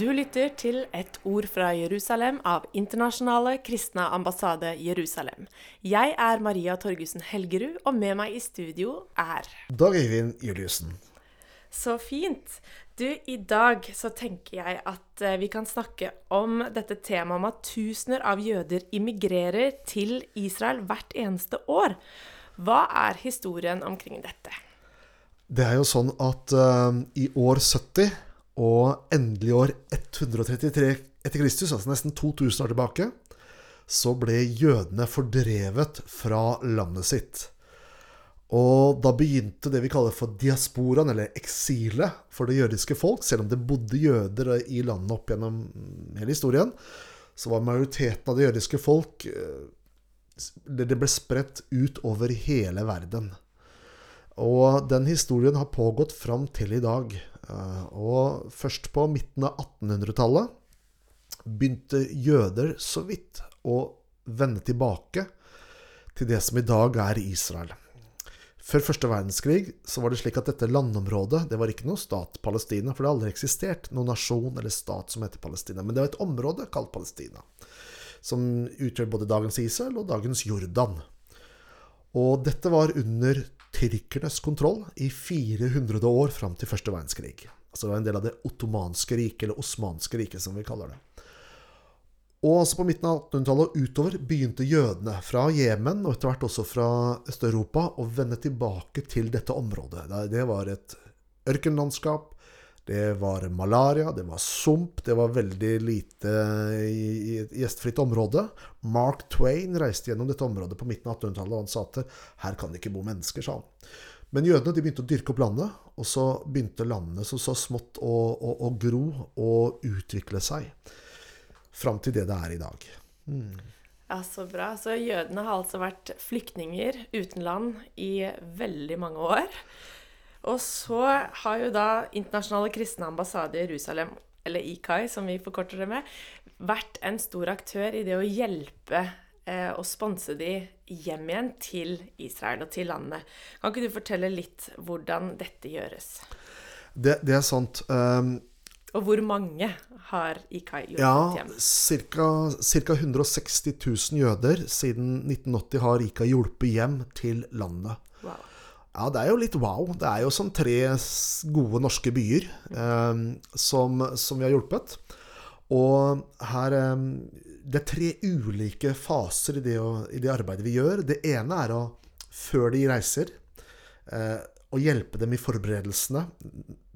Du lytter til Et ord fra Jerusalem av Internasjonale kristne ambassade Jerusalem. Jeg er Maria Torgussen Helgerud, og med meg i studio er Dag Eivind Juliussen. Så fint. Du, i dag så tenker jeg at eh, vi kan snakke om dette temaet om at tusener av jøder immigrerer til Israel hvert eneste år. Hva er historien omkring dette? Det er jo sånn at uh, i år 70 og endelig år 133 etter Kristus, altså nesten 2000 år tilbake, så ble jødene fordrevet fra landet sitt. Og da begynte det vi kaller for diasporaen, eller eksilet, for det jødiske folk. Selv om det bodde jøder i landet opp gjennom hele historien, så var majoriteten av det jødiske folk eh, Det ble spredt ut over hele verden. Og den historien har pågått fram til i dag. Eh, og først på midten av 1800-tallet begynte jøder så vidt å vende tilbake til det som i dag er Israel. Før første verdenskrig så var det slik at dette landområdet det var ikke noe stat Palestina, for det har aldri eksistert noen nasjon eller stat som heter Palestina. Men det var et område kalt Palestina, som utgjør både dagens Israel og dagens Jordan. Og dette var under tyrkernes kontroll i 400 år fram til første verdenskrig. Altså det var en del av det ottomanske riket, eller osmanske riket, som vi kaller det. Og altså på midten av 1800-tallet og utover begynte jødene fra Jemen, og etter hvert også fra Øst-Europa, å vende tilbake til dette området. Det var et ørkenlandskap. Det var malaria, det var sump, det var veldig lite i et gjestfritt område. Mark Twain reiste gjennom dette området på midten av 1800-tallet, og han sa at her kan det ikke bo mennesker, sa han. Men jødene de begynte å dyrke opp landet, og så begynte landene så, så smått å, å, å, gro og utvikle seg. Fram til det det er i dag. Mm. Ja, Så bra. Så jødene har altså vært flyktninger uten land i veldig mange år. Og så har jo da Internasjonale kristne ambassade i Jerusalem, eller IKAI som vi forkorter det med, vært en stor aktør i det å hjelpe eh, og sponse de hjem igjen til Israel og til landet. Kan ikke du fortelle litt hvordan dette gjøres? Det, det er sant. Um, og hvor mange har IKAI hjulpet ja, hjem? Ca. 160 000 jøder siden 1980 har IKAI hjulpet hjem til landet. Ja, det er jo litt wow. Det er jo som tre gode norske byer eh, som, som, vi har hjulpet. Og her eh, Det er tre ulike faser i det, i det, arbeidet vi gjør. Det ene er å, før de reiser, eh, å hjelpe dem i forberedelsene.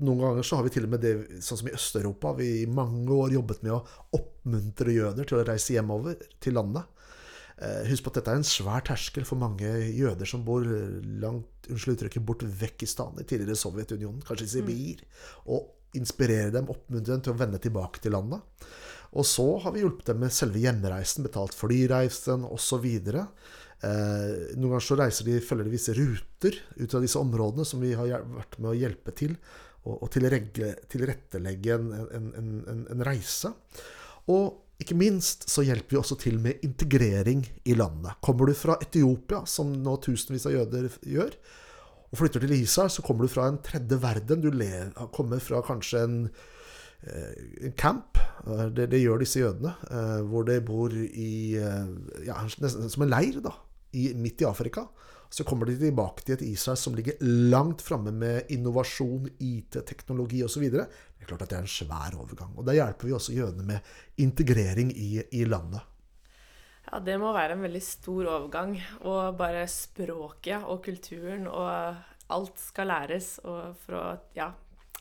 Noen ganger så har vi til og med det, sånn som i Øst-Europa, vi i mange år jobbet med å oppmuntre jøder til å reise hjemover til landet. Eh, husk på at dette er en svær terskel for mange jøder som bor langt unnskyld uttrykket, bort vekk i stand i tidligere Sovjetunionen, kanskje i mm. Sibir. Og inspirere dem, oppmuntre dem til å vende tilbake til landet. Og så har vi hjulpet dem med selve hjemreisen, betalt flyreisen osv. Eh, noen ganger så reiser de, følger de visse ruter ut av disse områdene som vi har vært med å hjelpe til, og, og tilrettelegge en, en, en, en reise. Og ikke minst så hjelper vi også til med integrering i landet. Kommer du fra Etiopia, som nå tusenvis av jøder gjør, og flytter til Israel, så kommer du fra en tredje verden. Du kommer fra kanskje en, eh, en camp. Eh, det, det, gjør disse jødene. Eh, hvor de bor i ja, nesten som en leir da, midt i Afrika. Så kommer de tilbake til et Israel som ligger langt framme med innovasjon, IT, teknologi osv. Det er klart at det er en svær overgang. Og Da hjelper vi også jødene med integrering i, i landet. Ja, det må være en veldig stor overgang. Og bare språket og kulturen og alt skal læres for å ja,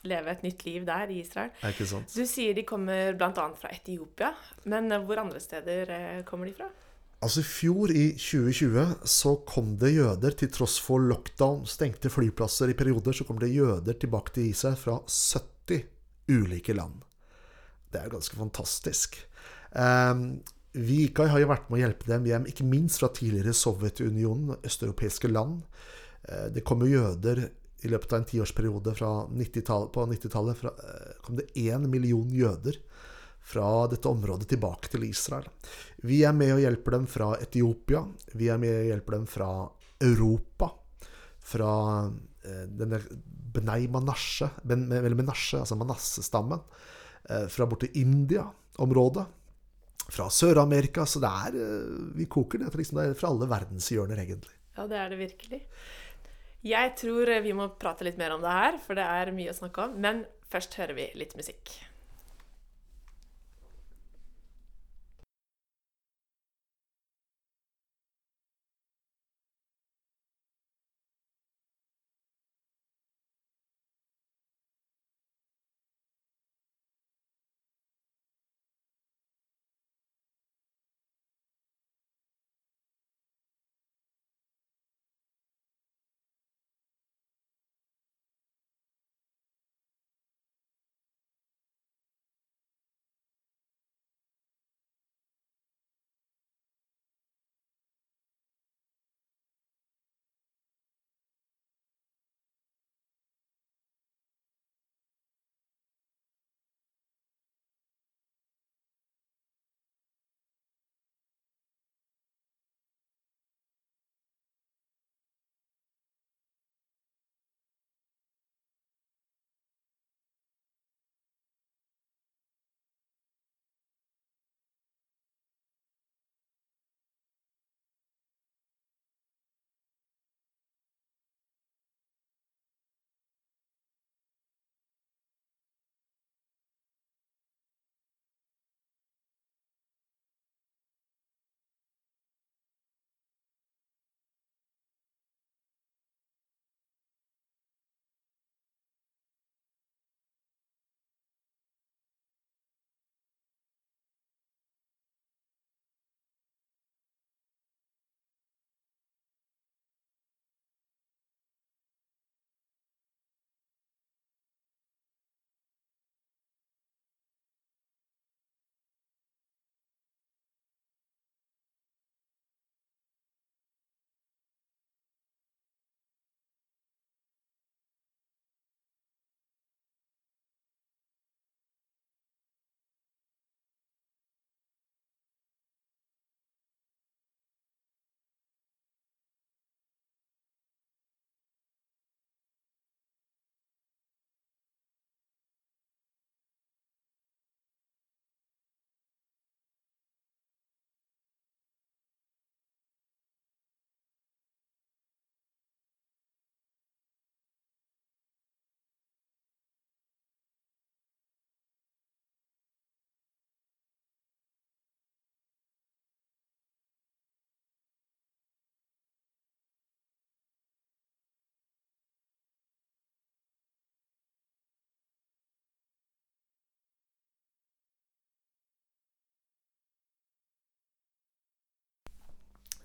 leve et nytt liv der i Israel. Er ikke sant? Du sier de kommer bl.a. fra Etiopia. Men hvor andre steder eh, kommer de fra? Altså I fjor, i 2020, så kom det jøder, til tross for lockdown, stengte flyplasser i perioder, så kom det jøder tilbake til Israel fra 70 ulike land. Det er ganske fantastisk. Um, vi IKAI har jo vært med å hjelpe dem hjem, ikke minst fra tidligere Sovjetunionen østeuropeiske land. Uh, det kom jo jøder i løpet av en tiårsperiode fra 90 på 90-tallet. Uh, kom det én million jøder fra dette området tilbake til Israel. Vi er med og hjelper dem fra Etiopia. Vi er med og hjelper dem fra Europa. Fra eh, denne Benei Manasje, ben, Menasje, altså Manassestammen. eh, fra borte India-området. Fra Sør-Amerika. Så det er eh, Vi koker det, liksom, det er fra alle verdenshjørner, egentlig. Ja, det er det virkelig. Jeg tror vi må prate litt mer om det her, for det er mye å snakke om. Men først hører vi litt musikk.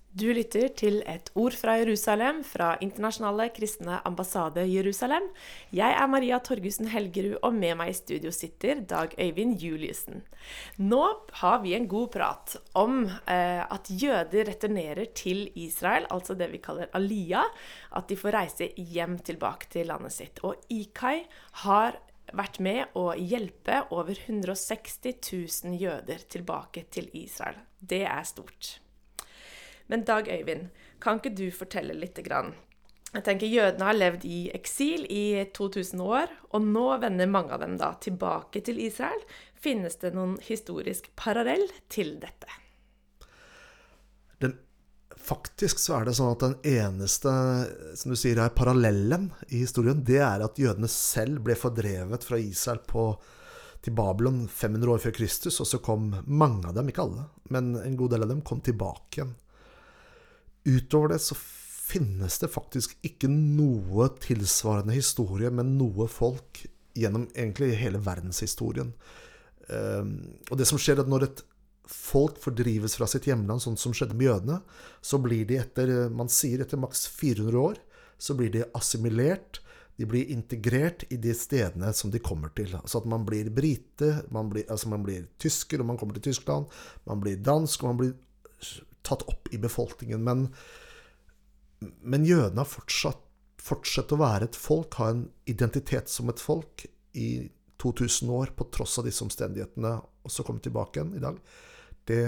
Du lytter til et ord fra Jerusalem fra Internasjonale kristne ambassade Jerusalem. Jeg er Maria Torgussen Helgerud, og med meg i studio sitter Dag Øyvind Juliussen. Nå har vi en god prat om eh, at jøder returnerer til Israel, altså det vi kaller aliyah. At de får reise hjem tilbake til landet sitt. Og IKAI har vært med å hjelpe over 160 000 jøder tilbake til Israel. Det er stort. Men Dag Øyvind, kan ikke du fortelle litt? Grann? Jeg tenker Jødene har levd i eksil i 2000 år, og nå vender mange av dem da tilbake til Israel. Finnes det noen historisk parallell til dette? Den, faktisk så er det sånn at den eneste som du sier, er parallellen i historien, det er at jødene selv ble fordrevet fra Israel på, til Babylon 500 år før Kristus, og så kom mange av dem, ikke alle, men en god del av dem kom tilbake igjen. Utover det så finnes det faktisk ikke noe tilsvarende historie med noe folk gjennom egentlig hele verdenshistorien. Ehm, og det som skjer, er at når et folk fordrives fra sitt hjemland, sånn som skjedde med jødene, så blir de etter man sier etter maks 400 år, så blir de assimilert. De blir integrert i de stedene som de kommer til. Altså at man blir brite, man blir, altså man blir tysker og man kommer til Tyskland. Man blir dansk og man blir tatt opp i befolkningen. Men, men jødene har fortsatt fortsatt å være et folk, ha en identitet som et folk i 2000 år, på tross av disse omstendighetene, og så komme tilbake igjen i dag. Det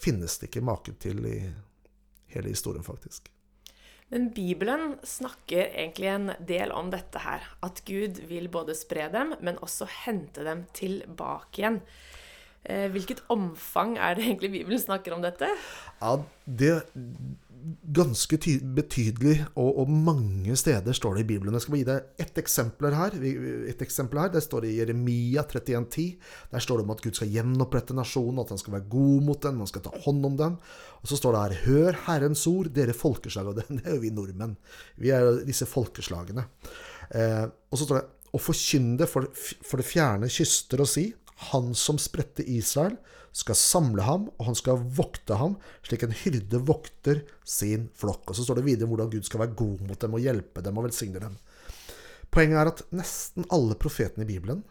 finnes det ikke maken til i hele historien, faktisk. Men Bibelen snakker egentlig en del om dette her. At Gud vil både spre dem, men også hente dem tilbake igjen. Eh, hvilket omfang er det egentlig Bibelen snakker om dette? Ja, det ganske betydelig, og, og, mange steder står det i Bibelen. Jeg skal bare gi deg ett eksempel her. Et eksempel her. Det står i Jeremia 31,10. Der står det om at Gud skal gjenopprette nasjonen, at han skal være god mot den, han skal ta hånd om den. Og så står det her Hør Herrens ord, dere folkeslag. Og det, det er jo vi nordmenn. Vi er disse folkeslagene. Eh, og så står det Og forkynne for, for det fjerne kyster og si Han som spredte Israel skal samle ham, og han skal vokte ham, slik en hyrde vokter sin flokk. Og Så står det videre hvordan Gud skal være god mot dem og hjelpe dem og velsigne dem. Poenget er at nesten alle profetene i Bibelen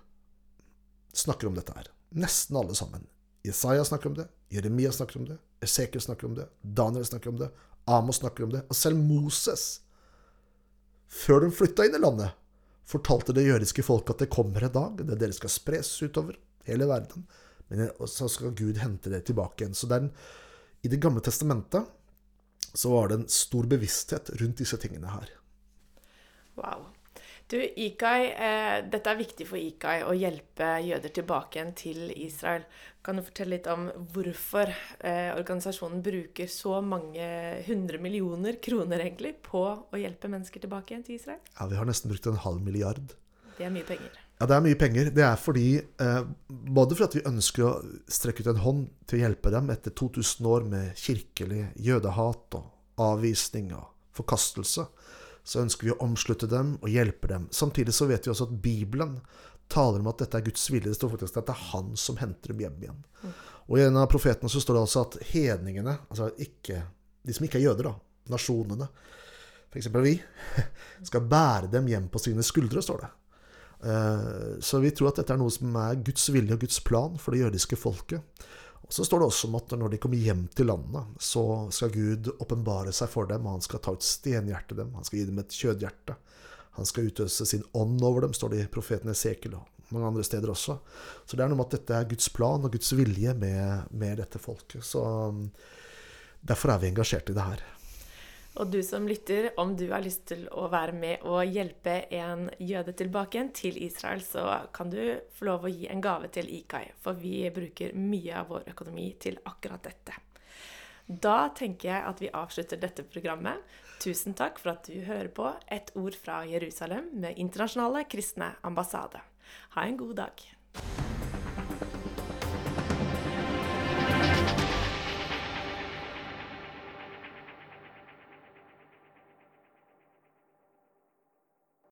snakker om dette her. Nesten alle sammen. Jesaja snakker om det, Jeremia snakker om det, Esekiel snakker om det, Daniel snakker om det, Amos snakker om det, og selv Moses, før de flytta inn i landet, fortalte det jødiske folket at det kommer en dag det dere skal spres utover hele verden. Men så skal Gud hente det tilbake igjen. Så det en, i Det gamle testamentet så var det en stor bevissthet rundt disse tingene her. Wow. Du, Ikai, eh, dette er viktig for Ikai å hjelpe jøder tilbake igjen til Israel. Kan du fortelle litt om hvorfor eh, organisasjonen bruker så mange hundre millioner kroner egentlig på å hjelpe mennesker tilbake igjen til Israel? Ja, Vi har nesten brukt en halv milliard. Det er mye penger. Ja, det er mye penger. Det er fordi eh, Både fordi vi ønsker å strekke ut en hånd til å hjelpe dem etter 2000 år med kirkelig jødehat og avvisning og forkastelse, så ønsker vi å omslutte dem og hjelpe dem. Samtidig så vet vi også at Bibelen taler om at dette er Guds vilje. Det står faktisk at det er Han som henter dem hjem igjen. Og i en av profetene så står det altså at hedningene, altså ikke, de som ikke er jøder, da, nasjonene, f.eks. vi, skal bære dem hjem på sine skuldre, står det. Eh, så vi tror at dette er noe som er Guds vilje og Guds plan for det jødiske folket. Og Så står det også om at når de kommer hjem til landet, så skal Gud åpenbare seg for dem, og han skal ta ut stenhjertet dem, han skal gi dem et kjødhjerte. Han skal utøse sin ånd over dem, står det i profeten Esekel og mange andre steder også. Så det er noe med at dette er Guds plan og Guds vilje med, med dette folket. Så derfor er vi engasjert i det her. Og du som lytter, om du har lyst til å være med og hjelpe en jøde tilbake igjen til Israel, så kan du få lov å gi en gave til IKAI, for vi bruker mye av vår økonomi til akkurat dette. Da tenker jeg at vi avslutter dette programmet. Tusen takk for at du hører på Et ord fra Jerusalem med Internasjonale kristne ambassade. Ha en god dag.